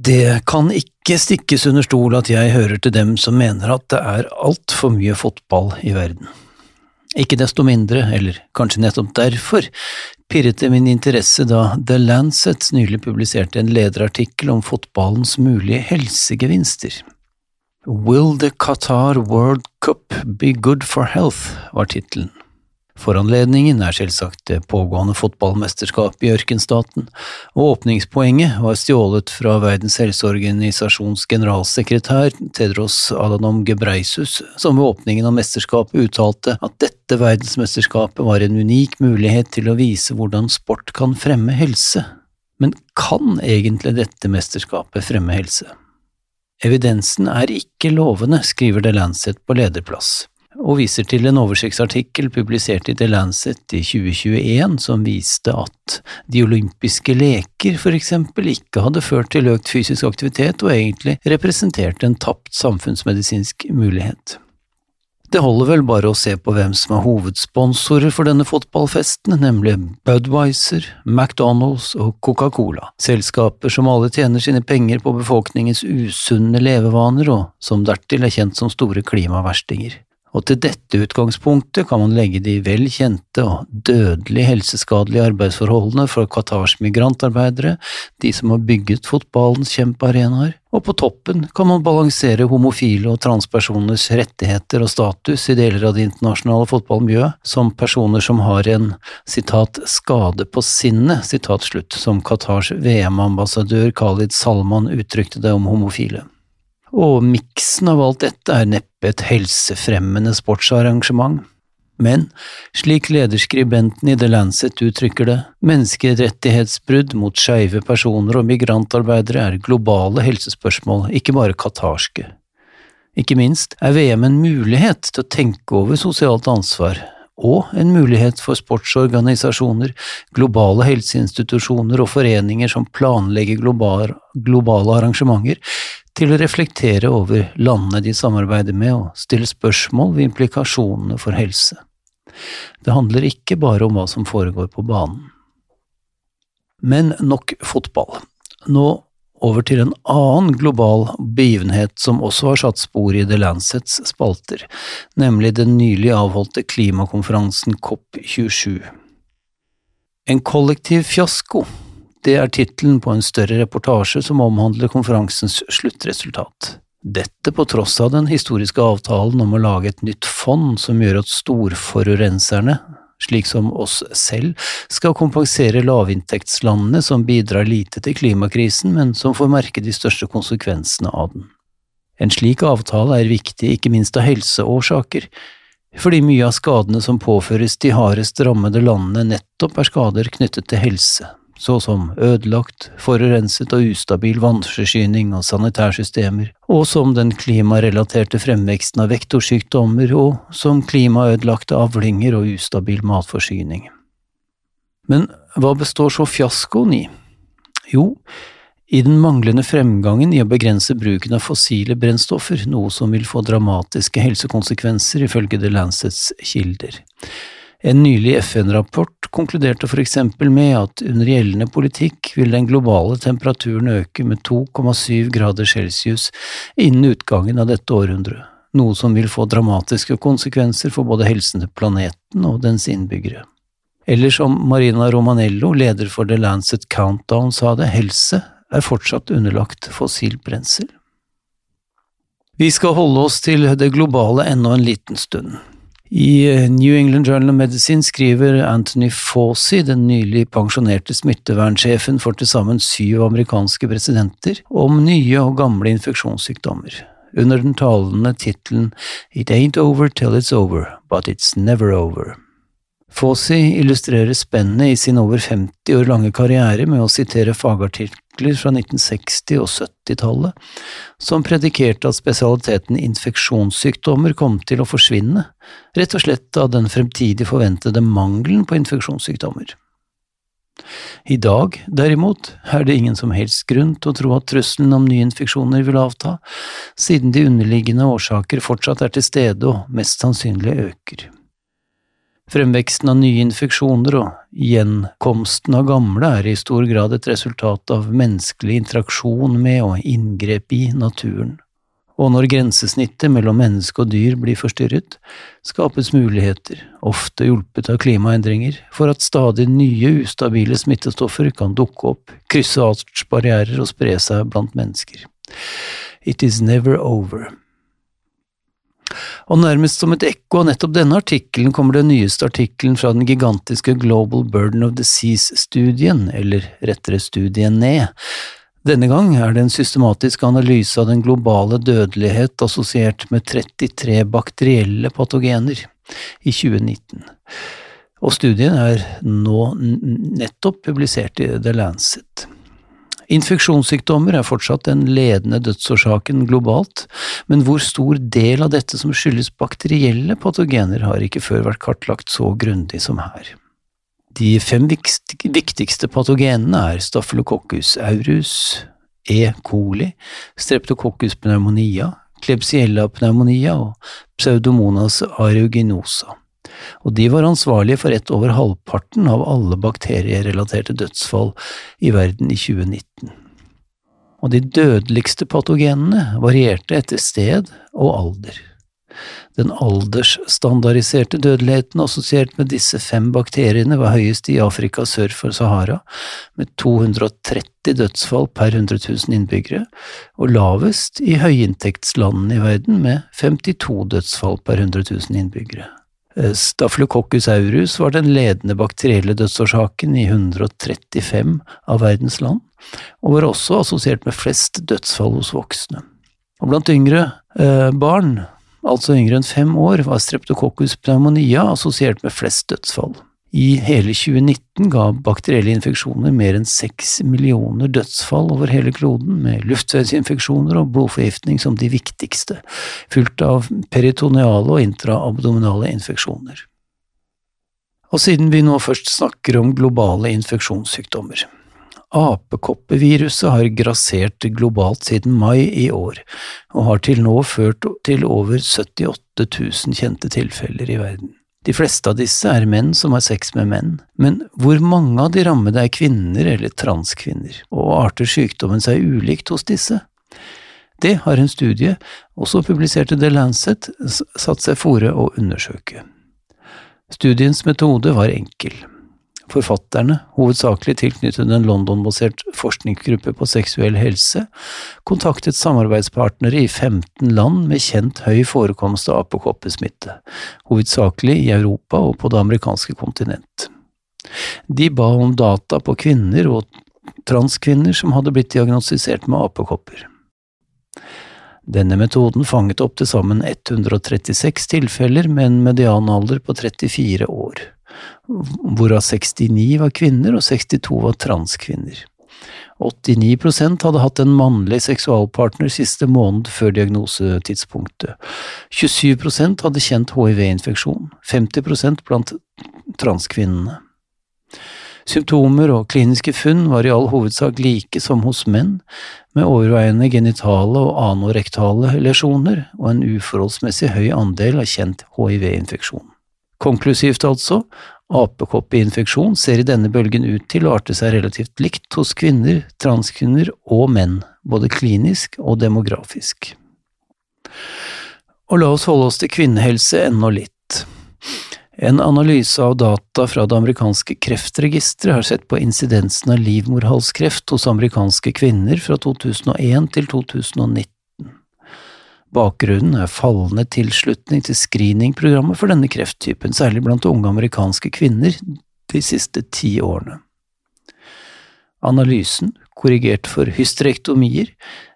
Det kan ikke stikkes under stol at jeg hører til dem som mener at det er altfor mye fotball i verden. Ikke desto mindre, eller kanskje nettopp derfor, pirret det min interesse da The Lancet nylig publiserte en lederartikkel om fotballens mulige helsegevinster. Will the Qatar World Cup be good for health? var tittelen. Foranledningen er selvsagt det pågående fotballmesterskapet i ørkenstaten, og åpningspoenget var stjålet fra Verdens helseorganisasjons generalsekretær Tedros Adhanom Gebreisus, som ved åpningen av mesterskapet uttalte at dette verdensmesterskapet var en unik mulighet til å vise hvordan sport kan fremme helse. Men kan egentlig dette mesterskapet fremme helse? Evidensen er ikke lovende, skriver The Lancet på lederplass og viser til en oversiktsartikkel publisert i The Lancet i 2021 som viste at de olympiske leker for eksempel ikke hadde ført til økt fysisk aktivitet og egentlig representerte en tapt samfunnsmedisinsk mulighet. Det holder vel bare å se på hvem som er hovedsponsorer for denne fotballfesten, nemlig Budwiser, McDonald's og Coca-Cola, selskaper som alle tjener sine penger på befolkningens usunne levevaner og som dertil er kjent som store klimaverstinger og til dette utgangspunktet kan man legge de vel kjente og dødelig helseskadelige arbeidsforholdene for Qatars migrantarbeidere, de som har bygget fotballens kjempearenaer, og på toppen kan man balansere homofile og transpersoners rettigheter og status i deler av det internasjonale fotballmiljøet som personer som har en citat, skade på sinnet, citat slutt, som Qatars VM-ambassadør Khalid Salman uttrykte det om homofile og miksen av alt dette er neppe et helsefremmende sportsarrangement. Men, slik lederskribenten i The Lancet uttrykker det, menneskerettighetsbrudd mot skeive personer og migrantarbeidere er globale helsespørsmål, ikke bare qatarske. Ikke minst er VM en mulighet til å tenke over sosialt ansvar, og en mulighet for sportsorganisasjoner, globale helseinstitusjoner og foreninger som planlegger globale, arrangementer, til å reflektere over landene de samarbeider med og stille spørsmål ved implikasjonene for helse. Det handler ikke bare om hva som foregår på banen. Men nok fotball. Nå over til en annen global begivenhet som også har satt spor i The Lancets spalter, nemlig den nylig avholdte klimakonferansen COP27. En kollektiv fiasko det er tittelen på en større reportasje som omhandler konferansens sluttresultat. Dette på tross av den historiske avtalen om å lage et nytt fond som gjør at storforurenserne, slik som oss selv, skal kompensere lavinntektslandene som bidrar lite til klimakrisen, men som får merke de største konsekvensene av den. En slik avtale er viktig ikke minst av helseårsaker, fordi mye av skadene som påføres de hardest rammede landene nettopp er skader knyttet til helse, så som ødelagt, forurenset og ustabil vannforsyning og sanitærsystemer, og som den klimarelaterte fremveksten av vektorsykdommer, og som klimaødelagte avlinger og ustabil matforsyning. Men hva består så fiaskoen i? Jo, i den manglende fremgangen i å begrense bruken av fossile brennstoffer, noe som vil få dramatiske helsekonsekvenser ifølge The Lancets kilder. En nylig FN-rapport konkluderte for eksempel med at under gjeldende politikk vil den globale temperaturen øke med 2,7 grader celsius innen utgangen av dette århundret, noe som vil få dramatiske konsekvenser for både helsen til planeten og dens innbyggere. Eller som Marina Romanello, leder for The Lancet Countdown, sa det, helse er fortsatt underlagt fossilt brensel. Vi skal holde oss til det globale ennå en liten stund. I New England Journal of Medicine skriver Anthony Fauci, den nylig pensjonerte smittevernsjefen for til sammen syv amerikanske presidenter, om nye og gamle infeksjonssykdommer, under den talende tittelen It ain't over till it's over, but it's never over. Fauci illustrerer spennet i sin over 50 år lange karriere med å sitere fagartikler orakler fra 1960- og 70-tallet som predikerte at spesialiteten infeksjonssykdommer kom til å forsvinne, rett og slett av den fremtidig forventede mangelen på infeksjonssykdommer. I dag, derimot, er det ingen som helst grunn til å tro at trusselen om nye infeksjoner vil avta, siden de underliggende årsaker fortsatt er til stede og mest sannsynlig øker. Fremveksten av nye infeksjoner og gjenkomsten av gamle er i stor grad et resultat av menneskelig interaksjon med og inngrep i naturen. Og når grensesnittet mellom menneske og dyr blir forstyrret, skapes muligheter, ofte hjulpet av klimaendringer, for at stadig nye ustabile smittestoffer kan dukke opp, krysse artsbarrierer og spre seg blant mennesker. It is never over. Og nærmest som et ekko av nettopp denne artikkelen kommer den nyeste artikkelen fra den gigantiske Global Burden of Disease-studien, eller rettere studien ned. Denne gang er det en systematisk analyse av den globale dødelighet assosiert med 33 bakterielle patogener i 2019, og studien er nå nettopp publisert i The Lancet. Infeksjonssykdommer er fortsatt den ledende dødsårsaken globalt, men hvor stor del av dette som skyldes bakterielle patogener, har ikke før vært kartlagt så grundig som her. De fem viktigste patogenene er staphylococcus aureus, E. coli, streptococcus pneumonia, klebsiella pneumonia og pseudomonas aeruginosa og de var ansvarlige for rett over halvparten av alle bakterierelaterte dødsfall i verden i 2019. Og de dødeligste patogenene varierte etter sted og alder. Den aldersstandardiserte dødeligheten assosiert med disse fem bakteriene var høyest i Afrika sør for Sahara, med 230 dødsfall per 100 000 innbyggere, og lavest i høyinntektslandene i verden, med 52 dødsfall per 100 000 innbyggere. Eh, Staphylococcus aureus var den ledende bakterielle dødsårsaken i 135 av verdens land, og var også assosiert med flest dødsfall hos voksne. Og blant yngre eh, barn, altså yngre enn fem år, var streptococcus pneumonia assosiert med flest dødsfall. I hele 2019 ga bakterielle infeksjoner mer enn seks millioner dødsfall over hele kloden, med luftveisinfeksjoner og blodforgiftning som de viktigste, fulgt av peritoneale og intraabdominale infeksjoner. Og siden vi nå først snakker om globale infeksjonssykdommer. Apekoppeviruset har grassert globalt siden mai i år, og har til nå ført til over 78 000 kjente tilfeller i verden. De fleste av disse er menn som har sex med menn, men hvor mange av de rammede er kvinner eller transkvinner, og arter sykdommen seg ulikt hos disse? Det har en studie, også publisert i The Lancet, satt seg fore å undersøke. Studiens metode var enkel. Forfatterne, hovedsakelig tilknyttet en London-basert forskningsgruppe på seksuell helse, kontaktet samarbeidspartnere i 15 land med kjent høy forekomst av apokoppesmitte, hovedsakelig i Europa og på det amerikanske kontinent. De ba om data på kvinner og transkvinner som hadde blitt diagnostisert med apekopper. Denne metoden fanget opp til sammen 136 tilfeller med en medianalder på 34 år hvorav 69 var kvinner og 62 var transkvinner. 89% hadde hatt en mannlig seksualpartner siste måned før diagnosetidspunktet. 27% hadde kjent hiv-infeksjon, 50% blant transkvinnene. Symptomer og kliniske funn var i all hovedsak like som hos menn, med overveiende genitale og anorektale lesjoner og en uforholdsmessig høy andel av kjent hiv-infeksjon. Konklusivt altså, apekoppinfeksjon ser i denne bølgen ut til å arte seg relativt likt hos kvinner, transkvinner og menn, både klinisk og demografisk. Og la oss holde oss til kvinnehelse ennå litt. En analyse av data fra det amerikanske kreftregisteret har sett på incidensen av livmorhalskreft hos amerikanske kvinner fra 2001 til 2019. Bakgrunnen er fallende tilslutning til screeningprogrammet for denne krefttypen, særlig blant unge amerikanske kvinner, de siste ti årene. Analysen, korrigert for hysterektomier,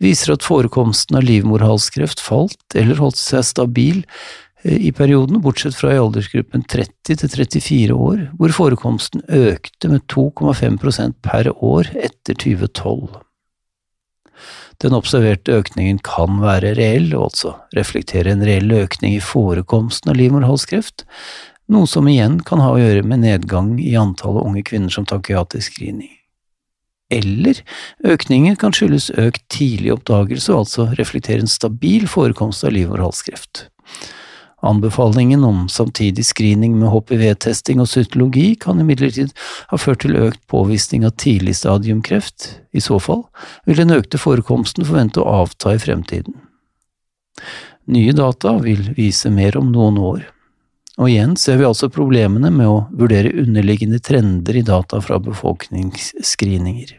viser at forekomsten av livmorhalskreft falt eller holdt seg stabil eh, i perioden, bortsett fra i aldersgruppen 30 til 34 år, hvor forekomsten økte med 2,5% per år etter 2012. Den observerte økningen kan være reell, og altså reflektere en reell økning i forekomsten av livmorhalskreft, noe som igjen kan ha å gjøre med nedgang i antallet unge kvinner som tar kreatisk screening. Eller økningen kan skyldes økt tidlig oppdagelse og altså reflektere en stabil forekomst av livmorhalskreft. Anbefalingen om samtidig screening med HPV-testing og cytologi kan imidlertid ha ført til økt påvisning av tidlig stadiumkreft. I så fall vil den økte forekomsten forvente å avta i fremtiden. Nye data vil vise mer om noen år. Og igjen ser vi altså problemene med å vurdere underliggende trender i data fra befolkningsscreeninger.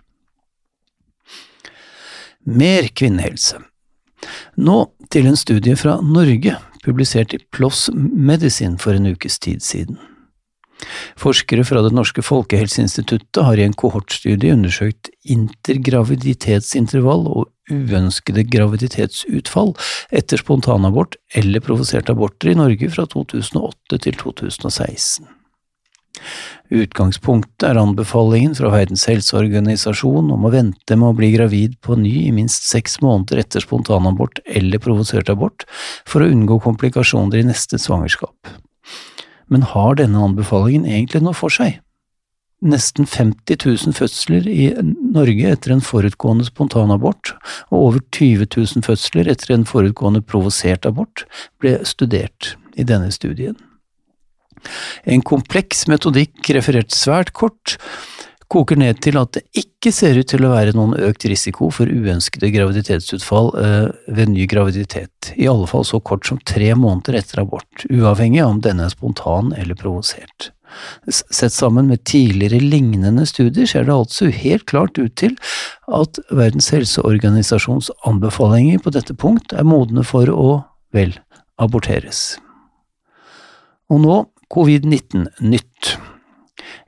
Mer kvinnehelse. Nå til en studie fra Norge publisert i PLOS Medicine for en ukes tid siden. Forskere fra Det norske folkehelseinstituttet har i en kohortstudie undersøkt intergraviditetsintervall og uønskede graviditetsutfall etter spontanabort eller provoserte aborter i Norge fra 2008 til 2016. Utgangspunktet er anbefalingen fra Verdens helseorganisasjon om å vente med å bli gravid på ny i minst seks måneder etter spontanabort eller provosert abort for å unngå komplikasjoner i neste svangerskap. Men har denne anbefalingen egentlig noe for seg? Nesten 50 000 fødsler i Norge etter en forutgående spontanabort og over 20 000 fødsler etter en forutgående provosert abort ble studert i denne studien. En kompleks metodikk referert svært kort koker ned til at det ikke ser ut til å være noen økt risiko for uønskede graviditetsutfall eh, ved ny graviditet, i alle fall så kort som tre måneder etter abort, uavhengig av om denne er spontan eller provosert. Sett sammen med tidligere lignende studier ser det altså helt klart ut til at Verdens helseorganisasjons anbefalinger på dette punkt er modne for å, vel, aborteres. Og nå Covid-19 nytt.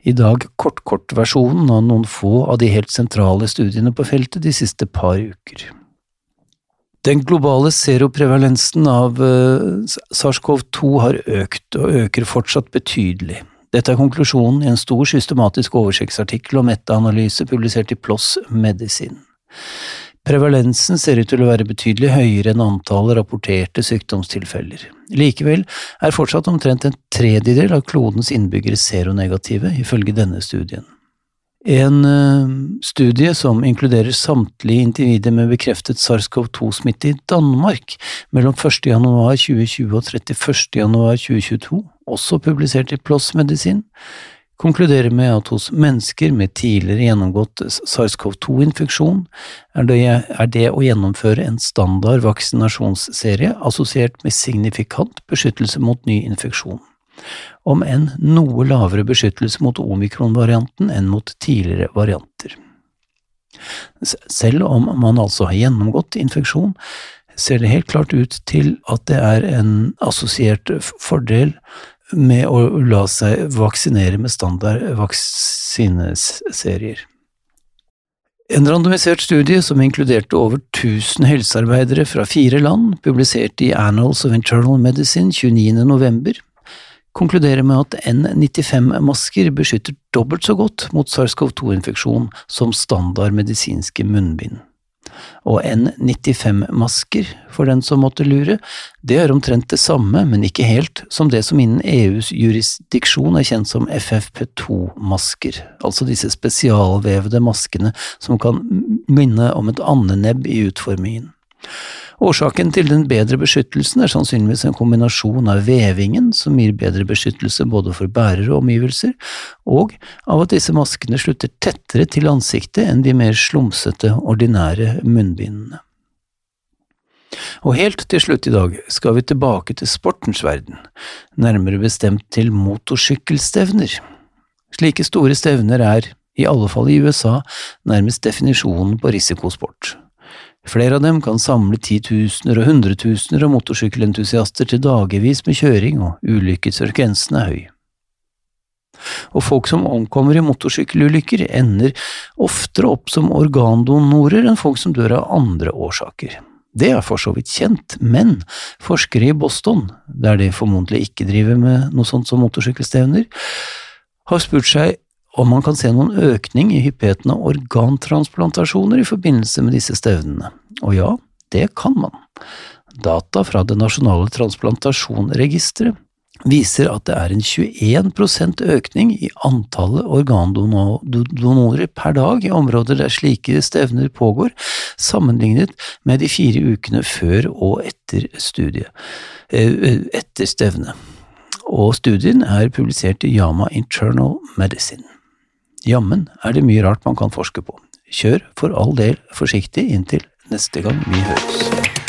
I dag kort-kort-versjonen av noen få av de helt sentrale studiene på feltet de siste par uker. Den globale seroprevalensen av uh, SARS-CoV-2 har økt, og øker fortsatt betydelig. Dette er konklusjonen i en stor systematisk oversiktsartikkel og metaanalyse publisert i PLOS Medisin. Prevalensen ser ut til å være betydelig høyere enn antallet rapporterte sykdomstilfeller. Likevel er fortsatt omtrent en tredjedel av klodens innbyggere seronegative, ifølge denne studien. En uh, studie som inkluderer samtlige individer med bekreftet SARS-CoV-2-smitte i Danmark mellom 1. januar 2020 og 31. januar 2022, også publisert i PLOS Medisin, konkluderer med at hos mennesker med tidligere gjennomgått SARS-CoV-2-infeksjon er, er, det å gjennomføre en standard vaksinasjonsserie assosiert med signifikant beskyttelse mot ny infeksjon, om enn noe lavere beskyttelse mot omikron-varianten enn mot tidligere varianter. Selv om man altså har gjennomgått infeksjon, ser det helt klart ut til at det er en assosiert fordel med å la seg vaksinere med standard vaksineserier. En randomisert studie som inkluderte over 1000 helsearbeidere fra fire land, publisert i Annals of Internal Medicine 29. november, konkluderer med at N95-masker beskytter dobbelt så godt mot SARS-CoV-2-infeksjon som standard medisinske munnbind og N95-masker, for den som måtte lure, det er omtrent det samme, men ikke helt, som det som innen EUs jurisdiksjon er kjent som FFP2-masker, altså disse spesialvevede maskene som kan minne om et andenebb i utformingen. Årsaken til den bedre beskyttelsen er sannsynligvis en kombinasjon av vevingen, som gir bedre beskyttelse både for bærere og omgivelser, og av at disse maskene slutter tettere til ansiktet enn de mer slumsete, ordinære munnbindene. Og helt til slutt i dag skal vi tilbake til sportens verden, nærmere bestemt til motorsykkelstevner. Slike store stevner er, i alle fall i USA, nærmest definisjonen på risikosport. Flere av dem kan samle titusener og hundretusener av motorsykkelentusiaster til dagevis med kjøring, og ulykkesfrekvensen er høy. Og folk som omkommer i motorsykkelulykker, ender oftere opp som organdonorer enn folk som dør av andre årsaker. Det er for så vidt kjent, men forskere i Boston, der de formodentlig ikke driver med noe sånt som motorsykkelstevner, har spurt seg om man kan se noen økning i hyppigheten av organtransplantasjoner i forbindelse med disse stevnene, Og ja, det kan man. Data fra det nasjonale transplantasjonregisteret viser at det er en 21% økning i antallet organdonorer per dag i områder der slike stevner pågår, sammenlignet med de fire ukene før og etter studiet, eh, etter stevnet. Og studien er publisert i Yama Internal Medicine. Jammen er det mye rart man kan forske på. Kjør for all del forsiktig inntil neste gang vi høres.